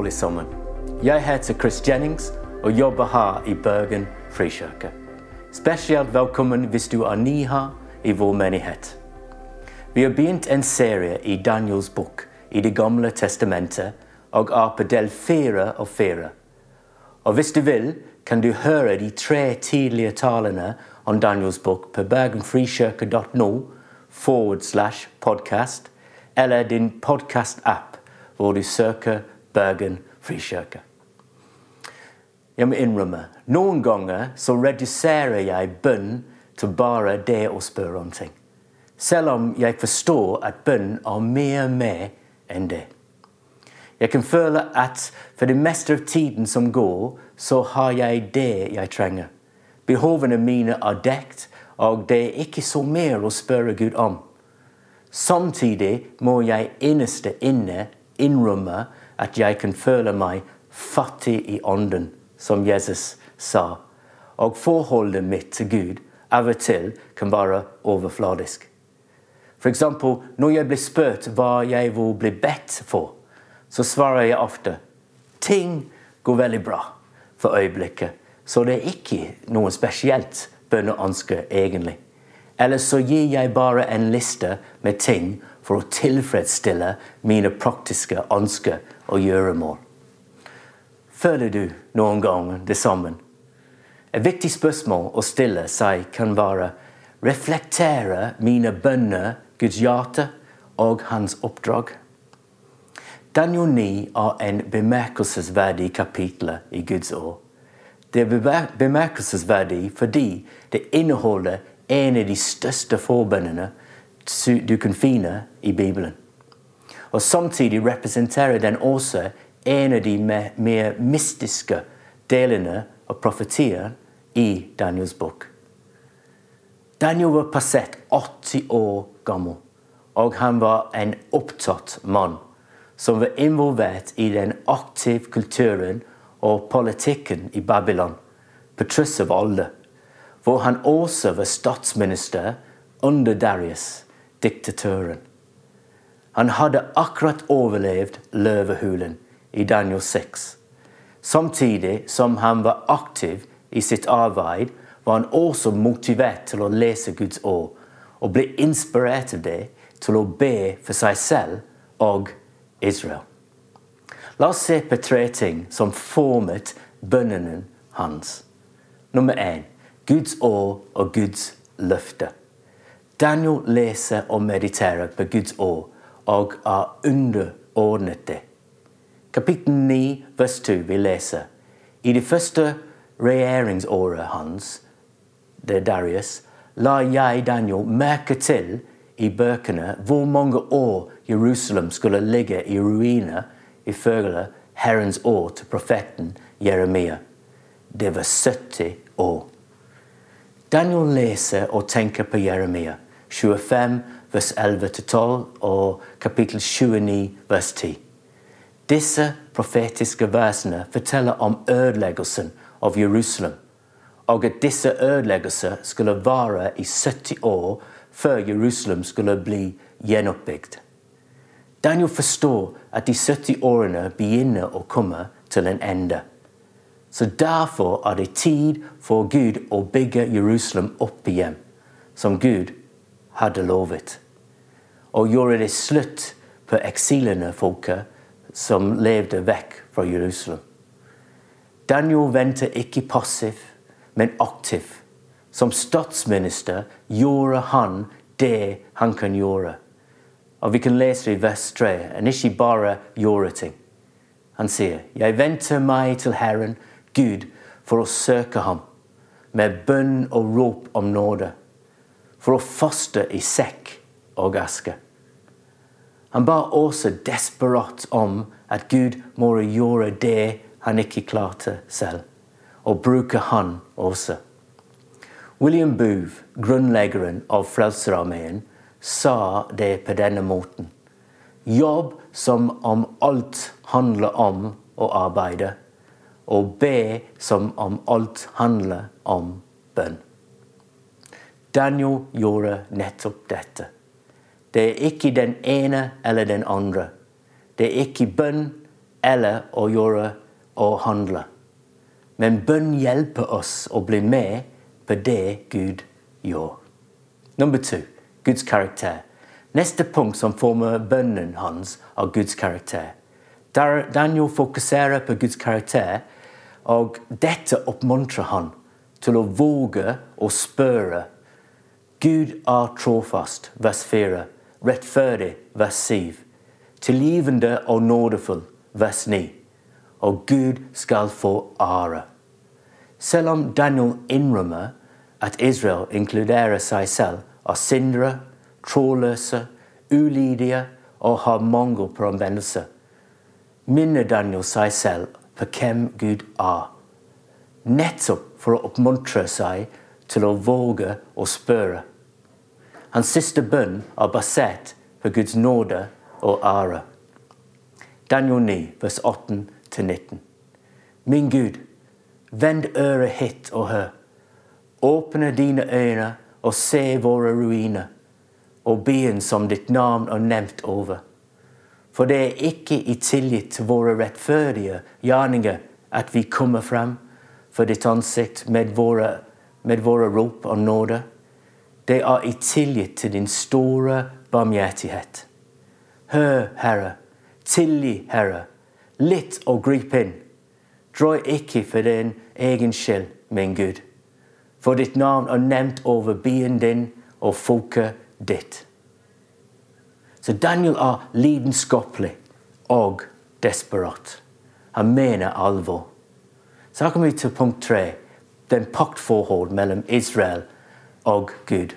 alle sammen. Jeg heter Chris Jennings og jobber her i Bergen frikirke. Spesielt velkommen hvis du er ny her i vår menighet. Vi har begynt en serie i Daniels bok i Det gamle testamentet og er på del fire og fire. Og hvis du vil, kan du høre de tre tidlige talene om Daniels bok på bergenfrikirke.no forward slash podcast eller din podcast-app hvor du søker Bergen frikirke. Jeg må innrømme, noen ganger så reduserer jeg bønn til bare det å spørre om ting. Selv om jeg forstår at bønn er mer med enn det. Jeg kan føle at for det meste av tiden som går, så har jeg det jeg trenger. Behovene mine er dekt, og det er ikke så mer å spørre Gud om. Samtidig må jeg innerst inne innrømme at jeg kan føle meg fattig i ånden, som Jesus sa, og forholdet mitt til Gud av og til kan være overfladisk. F.eks. når jeg blir spurt hva jeg vil bli bedt for, så svarer jeg ofte ting går veldig bra for øyeblikket, så det er ikke noe spesielt bønneønske egentlig. Eller så gir jeg bare en liste med ting for å tilfredsstille mine praktiske ønsker og gjøremål. Føler du noen gang det sammen? Et viktig spørsmål å stille seg kan være reflektere mine bønner Guds hjerte og hans oppdrag? Daniel 9 er en bemerkelsesverdig kapittel i Guds år. Det er bemerkelsesverdig fordi det inneholder en av de største forbønnene du kan finne i Bibelen. Og Samtidig representerer den også en av de mer mystiske delene av profetien i Daniels bok. Daniel var passert 80 år gammel, og han var en opptatt mann som var involvert i den aktive kulturen og politikken i Babylon, på tross av alle, hvor han også var statsminister under Darius diktatøren. Han hadde akkurat overlevd løvehulen i Daniel 6. Samtidig som han var aktiv i sitt arbeid, var han også motivert til å lese Guds ord og ble inspirert av det til å be for seg selv og Israel. La oss se på tre ting som formet bønnene hans. Nummer én Guds år og Guds løfte. Daniel leser og mediterer på Guds år og er underordnet det. Kapittel 9, vers 2, vi leser I det første regjeringsåret hans, det er Darius, la jeg Daniel merke til i bøkene hvor mange år Jerusalem skulle ligge i ruiner ifølge Herrens år til profeten Jeremia. Det var 70 år. Daniel leser og tenker på Jeremia. 25, vers 11-12 og kapittel 29, vers 10. Disse profetiske versene forteller om ødeleggelsen av Jerusalem, og at disse ødeleggelser skulle vare i 70 år før Jerusalem skulle bli gjenoppbygd. Daniel forstår at de 70 årene begynner å komme til en ende. Så Derfor er det tid for Gud å bygge Jerusalem opp igjen, som Gud hadde lovet. Og gjorde det slutt på eksilene folket som levde vekk fra Jerusalem. Daniel vendte ikke passiv, men aktiv. Som statsminister gjorde han det han kan gjøre. Og Vi kan lese i vers 3. Han ikke bare gjorde ting. Han sier, 'Jeg venter meg til Herren, Gud, for å søke ham, med bønn og rop om nåde.' for å faste i sekk og aske. Han ba også desperat om at Gud må gjøre det han ikke klarte selv, og bruke han også. William Booth, grunnleggeren av Frelserarmeen, sa det på denne måten. Jobb som om alt handler om å arbeide, og be som om alt handler om bønn. Daniel gjorde nettopp dette. Det er ikke den ene eller den andre. Det er ikke bønn eller å gjøre og handle. Men bønn hjelper oss å bli med på det Gud gjør. Nummer to Guds karakter. Neste punkt som former bønnen hans av Guds karakter. Daniel fokuserer på Guds karakter, og dette oppmuntrer han til å våge å spørre. Gud er trofast, vers 4. Rettferdig, vers 7. Tilgivende og nådefull, vers 9. Og Gud skal få ære. Selv om Daniel innrømmer at Israel inkluderer seg selv av syndere, trådløse, ulydige og har mangel på omvendelse, minner Daniel seg selv på hvem Gud er. Nettopp for å oppmuntre seg til å våge å spørre. Hans siste bønn er basert på Guds nåde og ære. Daniel 9, vers 18-19. Min Gud, vend øret hit or her. og hør. Åpne dine øyne og se våre ruiner, og byen som ditt navn er nevnt over. For det er ikke i tillit til våre rettferdige gjerninger at vi kommer frem for ditt ansikt med våre, med våre rop og nåde. Det er i tillit til din store barmhjertighet. Hør, Herre, tilgi, Herre, litt og grip inn. Drøy ikke for din egen skyld, min Gud. For ditt navn er nevnt over byen din og folket ditt. Så Daniel er lidenskapelig og desperat. Han mener alvor. Så her kommer vi til punkt tre. Den paktforhold mellom Israel og Gud.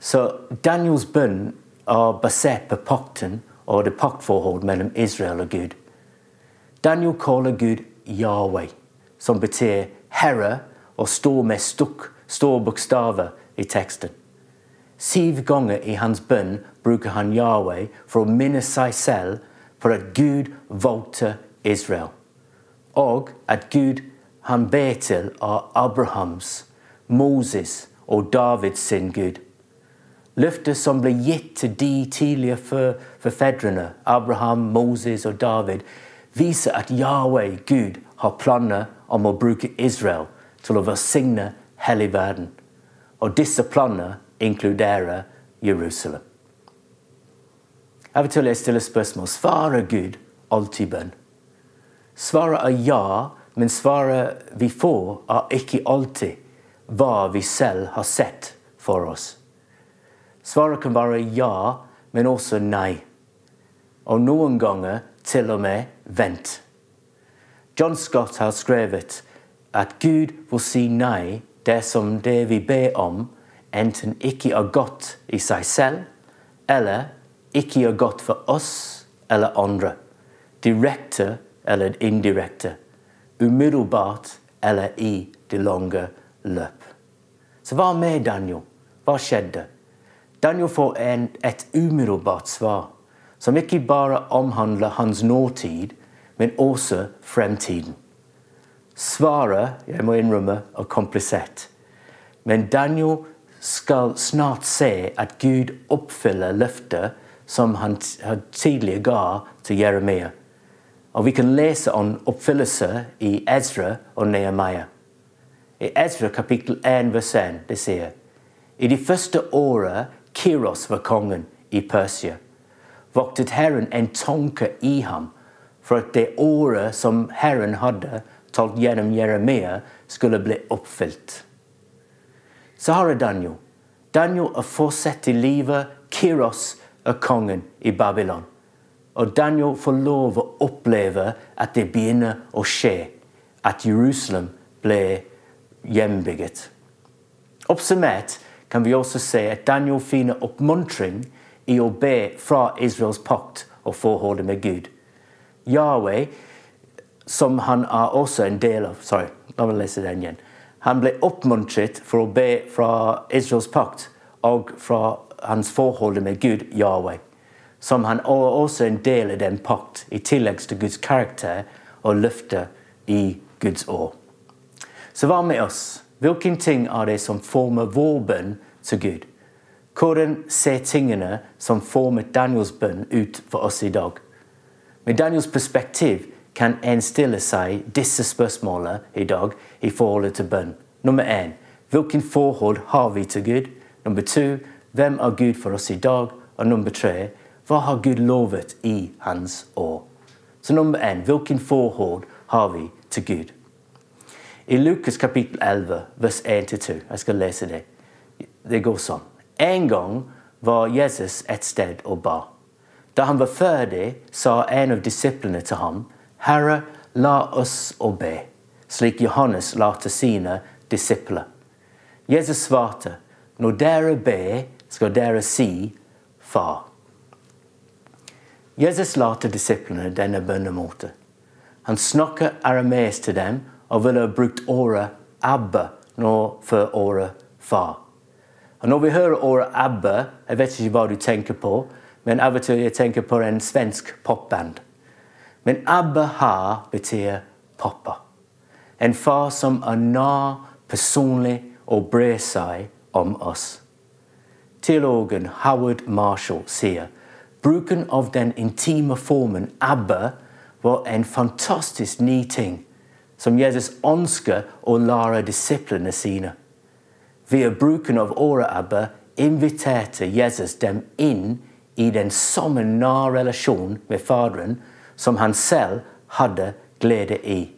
Så Daniels bønn er basert på pakten og det paktforhold mellom Israel og Gud. Daniel kaller Gud Yahweh, som betyr herre, og står med stukk, store bokstaver i teksten. Syv ganger i hans bønn bruker han Yahweh for å minne seg selv på at Gud valgte Israel, og at Gud han ber til av Abrahams, Moses og Davids sin Gud. Løftet som ble gitt til de tidligere forfedrene, Abraham, Moses og David, viser at Yahweh, Gud, har planer om å bruke Israel til å velsigne hele verden. Og disse planene inkluderer Jerusalem. Av og til jeg stiller spørsmål svarer Gud alltid bønn. Svaret er ja, men svaret vi får, er ikke alltid hva vi selv har sett for oss. Svaret kan være ja, men også nei. Og noen ganger til og med vent. John Scott har skrevet at Gud vil si nei dersom det vi ber om, enten ikke er godt i seg selv, eller ikke gjør godt for oss eller andre. Direkte eller indirekte. Umiddelbart eller i det lange løp. Så hva med Daniel? Hva skjedde? Daniel får en, et umiddelbart svar, som ikke bare omhandler hans nåtid, men også fremtiden. Svaret jeg må innrømme, er komplisert. Men Daniel skal snart se at Gud oppfyller løftet som han tidligere ga til Jeremia. Og Vi kan lese om oppfyllelse i Ezra og Nehemiah. I Ezra kapittel 1 vers 1 det sier I de første åra Kiros var kongen i Persia, voktet Herren en tanke i ham for at det året som Herren hadde talt gjennom Jeremia, skulle bli oppfylt. Så har jeg Daniel. Daniel er fortsatt livet. Kiros er kongen i Babylon. Og Daniel får lov å oppleve at det begynner å skje. At Jerusalem ble hjembygget. Oppsummert kan vi også se at Daniel finner oppmuntring i å be fra Israels pakt og forholdet med Gud. Yahweh som han er også en del av. Sorry, la meg lese den igjen. Han ble oppmuntret for å be fra Israels pakt og fra hans forhold med Gud, Yahweh. Som han er også en del av den pakt, i tillegg til Guds karakter og løfter i Guds år. Så hva med oss? Hvilke ting er det som former vår bønn til Gud? Hvordan ser tingene som formet Daniels bønn ut for oss i dag? Med Daniels perspektiv kan en stille seg disse spørsmålene i dag i forholdet til bønn. Nummer én hvilken forhold har vi til Gud? Nummer to hvem er Gud for oss i dag? Og nummer tre hva har Gud lovet i hans år? Så nummer én hvilken forhold har vi til Gud? I Lukas kapittel 11, vers 1-2, jeg skal lese det. Det går sånn. En gang var Jesus et sted og ba. Da han var ferdig, sa en av disiplene til ham, Herre, la oss å be, slik Johannes la til sine disipler. Jesus svarte, når dere ber, skal dere si Far. Jesus la disiplene denne bønnemåten. Han snakker arameisk til dem og ville ha brukt ordet 'Abba' nå for ordet 'far'. Og når vi hører ordet 'Abba', jeg vet ikke hva du tenker på, men av og til jeg tenker på en svensk popband. Men 'Abba har' betyr pappa. En far som er nær, personlig og bryr seg om oss. Teologen Howard Marshall sier bruken av den intime formen 'Abba' var en fantastisk ny ting som Jesus ønsker å lære disiplene sine. Via bruken av ordet Abba inviterte Jesus dem inn i den samme nære relasjonen med Faderen som han selv hadde glede i.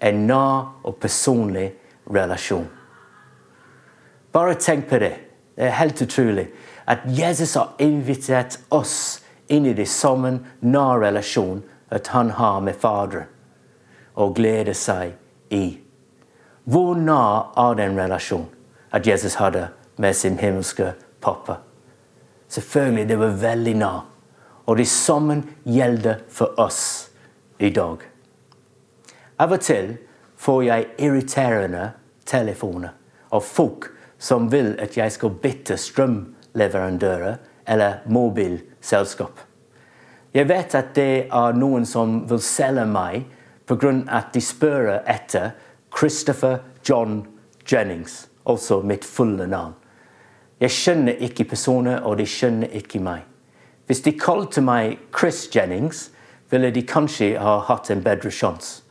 En nær og personlig relasjon. Bare tenk på det. Det er helt utrolig at Jesus har invitert oss inn i det som en nær relasjon at han har med Faderen, og gleder seg i. Hvor nær er den relasjonen at Jesus hadde med sin himmelske pappa? Selvfølgelig, det var veldig nær. Og det samme gjelder for oss i dag. Av og til får jeg irriterende telefoner av folk som vil at jeg skal bytte strømleverandører eller mobilselskap. Jeg vet at det er noen som vil selge meg pga. at de spør etter Christopher John Jennings, altså mitt fulle navn. Jeg skjønner ikke personer, og de skjønner ikke meg. Hvis de kalte meg Chris Jennings, ville de kanskje ha hatt en bedre sjanse.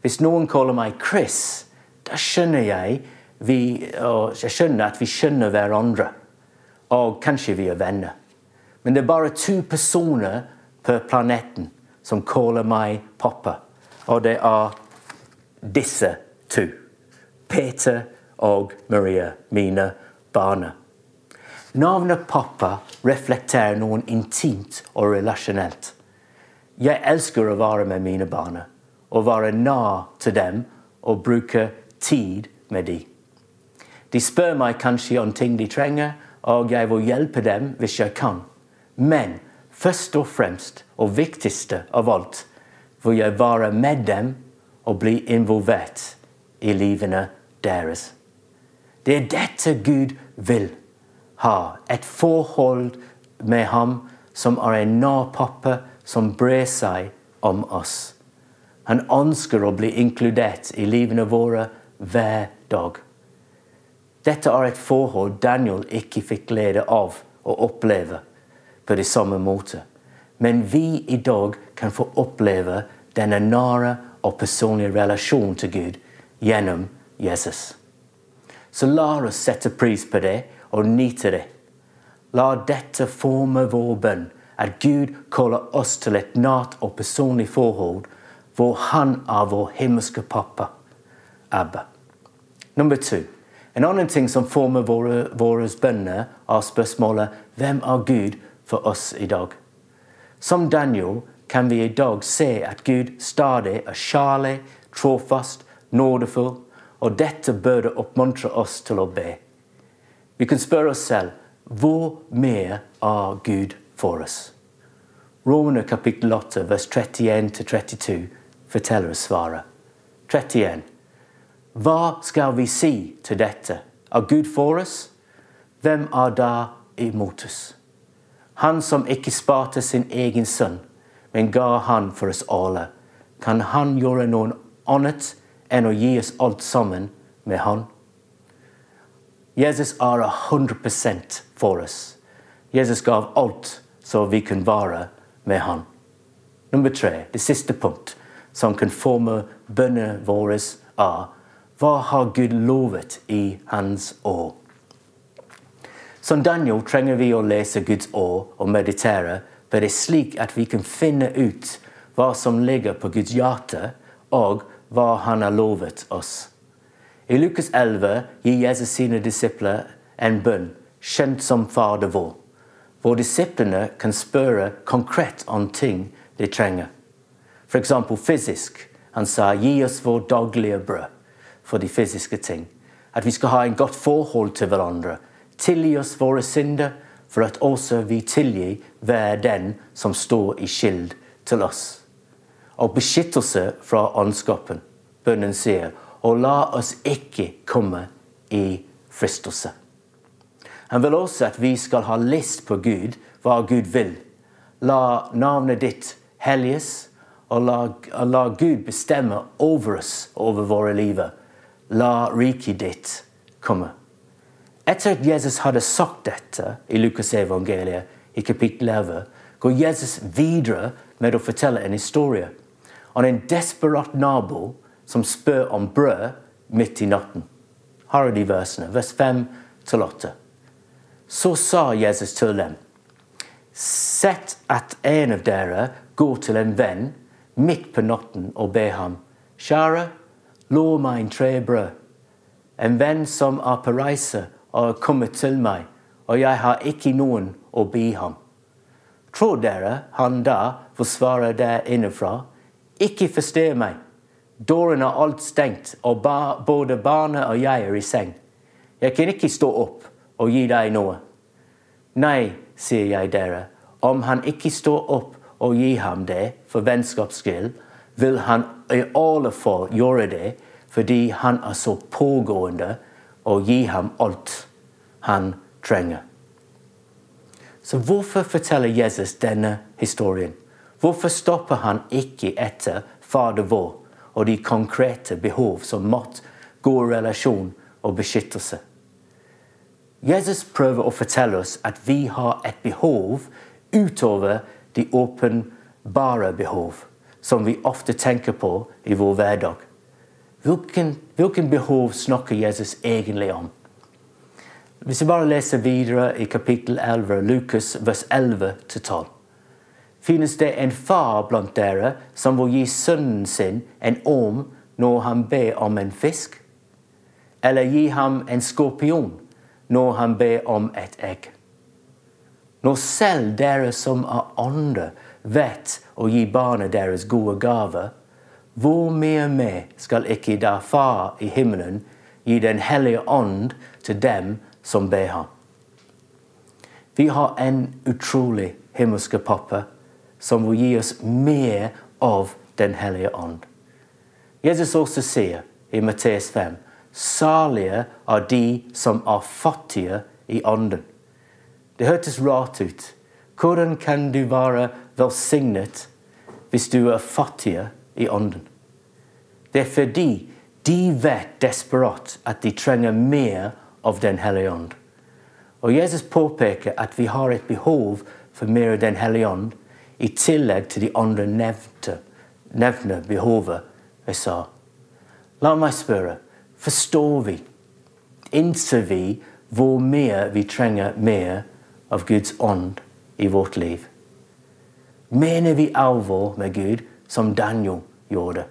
Hvis noen kaller meg Chris, da skjønner jeg, vi, jeg skjønner at vi skjønner hverandre. Og kanskje vi er venner. Men det er bare to personer på planeten som kaller meg pappa. Og det er disse to. Peter og Maria, mine barn. Navnet pappa reflekterer noe intimt og relasjonelt. Jeg elsker å være med mine barn, å være nær til dem og bruke tid med dem. De spør meg kanskje om ting de trenger, og jeg vil hjelpe dem hvis jeg kan. Men først og fremst, og viktigste av alt, vil jeg være med dem og bli involvert i livene deres. Det er dette Gud vil ha. Et forhold med ham som er en nærpappe som brer seg om oss. Han ønsker å bli inkludert i livene våre hver dag. Dette er et forhold Daniel ikke fikk glede av å oppleve på det samme måte. Men vi i dag kan få oppleve denne nære og personlige relasjonen til Gud gjennom Jesus. Så la oss sette pris på det og nyte det. La dette forme vår bønn, at Gud kaller oss til et nært og personlig forhold hvor Han er vår himmelske pappa, Abba. Nummer to. En annen ting som former våre, våre bønner, er spørsmålet hvem er Gud for oss i dag? Som Daniel kan vi i dag se at Gud stadig er kjærlig, trofast, nådefull, og dette burde oppmuntre oss til å be. Vi kan spørre oss selv hvor mer er Gud for oss? Romerne kapittel 8, vers 31-32 forteller oss svaret. 31. Hva skal vi si til dette? Er Gud for oss? Hvem er da imot oss? Han som ikke sparte sin egen sønn, men ga han for oss alle. Kan han gjøre noe annet enn å gi oss alt sammen med han? Jesus er 100% for oss. Jesus gav alt så vi kunne være med han. Nummer tre, det siste punkt, som kan forme bønnene våre, er hva har Gud lovet i Hans år? Som Daniel trenger vi å lese Guds år og meditere for det er slik at vi kan finne ut hva som ligger på Guds hjerte, og hva Han har lovet oss. I Lukas 11 gir Jesus sine disipler en bønn, kjent som Fader vår, hvor disiplene kan spørre konkret om ting de trenger. F.eks. fysisk. Han sa 'gi oss vår daglige brød' for de fysiske ting. At vi skal ha en godt forhold til hverandre. Tilgi oss våre synder, for at også vi tilgir hver den som står i skyld til oss. Og beskyttelse fra åndskapen. Bønnen sier, og la oss ikke komme i fristelse. Han vil også at vi skal ha lyst på Gud, hva Gud vil. La navnet ditt helliges, og la, la Gud bestemme over oss, over våre liv. La riket ditt komme. Etter at Jesus hadde sagt dette i Lukas-evangeliet, i kapittel 11, går Jesus videre med å fortelle en historie om en desperat nabo som spør om brød midt i natten. Her er de versene, vers 5 til 8. Så sa Jesus til dem, sett at en av dere går til en venn midt på natten og ber ham, kjære, lov meg en tre brød. En venn som er på reise og er kommet til meg, og jeg har ikke noen å be ham. Tror dere han da får svare der innenfra, ikke forstå meg. Døren er alt stengt, og ba både barnet og jeg er i seng. Jeg kan ikke stå opp og gi deg noe. Nei, sier jeg dere, om han ikke står opp og gir ham det for vennskaps skyld, vil han i alle fall gjøre det fordi han er så pågående og gir ham alt han trenger. Så hvorfor forteller Jesus denne historien? Hvorfor stopper han ikke etter Fader vår og de konkrete behov som mat, god relasjon og beskyttelse? Jesus prøver å fortelle oss at vi har et behov utover de åpenbare behov som vi ofte tenker på i vår hverdag. Hvilken, hvilken behov snakker Jesus egentlig om? Hvis vi bare leser videre i kapittel 11, Lukas vers 11-12 Finnes det en far blant dere som vil gi sønnen sin en orm når han ber om en fisk? Eller gi ham en skorpion når han ber om et egg? Når selv dere som er ånder, vet å gi barna deres gode gaver, hvor mye mer skal ikke da Far i himmelen gi Den hellige ånd til dem som ber ham? Vi har en utrolig himmelske pappa som vil gi oss mer av Den hellige ånd. Jesus også sier i Matteus 5 salige er de som er fattige i ånden. Det hørtes rart ut. Hvordan kan du være velsignet hvis du er fattig i ånden? Det er fordi de vet desperat at de trenger mer av Den hellige ånd. Og Jesus påpeker at vi har et behov for mer av Den hellige ånd, i tillegg til de andre nevnte, nevnte behovet jeg sa. La meg spørre forstår vi, innser vi hvor mye vi trenger mer av Guds ånd i vårt liv? Mener vi alvor med Gud, som Daniel gjorde?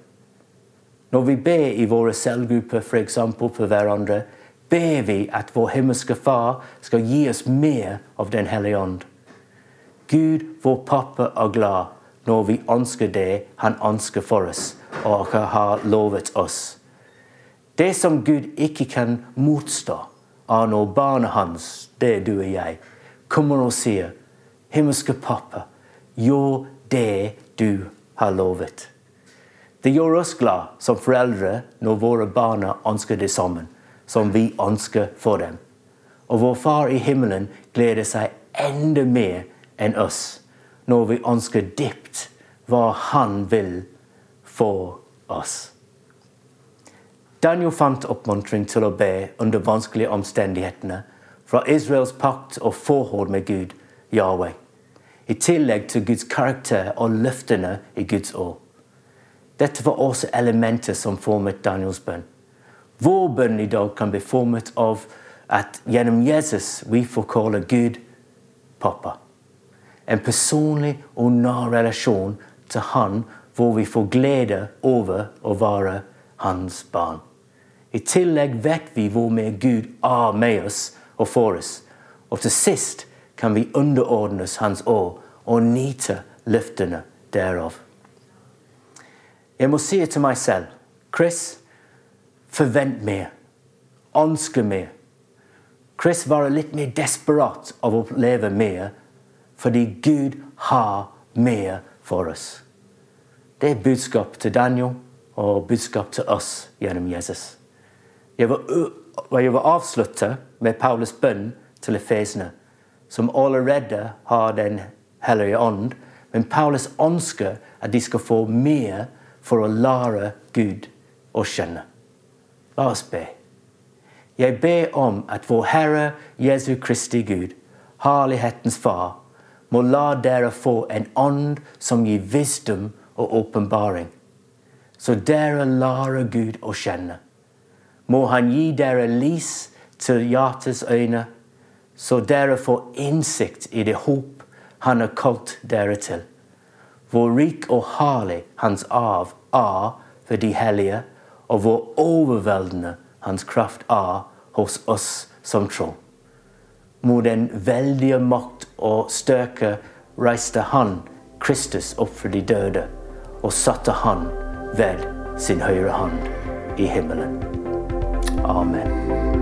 Når vi ber i våre selvgrupper f.eks. for hverandre, ber vi at vår himmelske Far skal gi oss mer av Den hellige ånd. Gud, vår pappa, er glad når vi ønsker det Han ønsker for oss og har lovet oss. Det som Gud ikke kan motstå, er når barnet hans, det er du og jeg, kommer og sier, 'Himmelske Pappa, gjør det du har lovet'. Det gjør oss glad som foreldre når våre barna ønsker det sammen, som vi ønsker for dem. Og vår Far i himmelen gleder seg enda mer enn oss når vi ønsker dypt hva Han vil for oss. Daniel fant oppmuntring til å be under vanskelige omstendighetene fra Israels pakt og forhold med Gud, Yahweh. I tillegg til Guds karakter og løftene i Guds år. Dette var også elementer som formet Daniels bønn. Vår bønn i dag kan bli formet av at gjennom Jesus vi får kalle Gud pappa. En personlig og nær relasjon til Han hvor vi får glede over å være hans barn. I tillegg vet vi hvor mye Gud er med oss og for oss. Og til sist kan vi underordnes Hans år og nyte løftene derav. Jeg må si til meg selv Chris, forvent mer. Ønske mer. Chris var litt mer desperat av å leve mer fordi Gud har mer for oss. Det budskap til Daniel og budskap til oss gjennom Jesus. Jeg vil, jeg avslutte med Paulus' bønn til efesene, som allerede har Den hellige ånd. Men Paulus ønsker at de skal få mer for å lære Gud å kjenne. La oss be. Jeg ber om at vår Herre Jesu Kristi Gud, Herlighetens Far, må la dere få en ånd som gir visdom og åpenbaring, så dere lærer Gud å kjenne. Må Han gi dere lys til hjertets øyne, så dere får innsikt i det håp Han har kalt dere til. Hvor rik og herlig Hans arv er for de hellige, og hvor overveldende Hans kraft er hos oss som tror. Mot den veldige makt og styrke reiste Han, Kristus, opp for de døde, og satte Han ved sin høyre hånd i himmelen. Amen.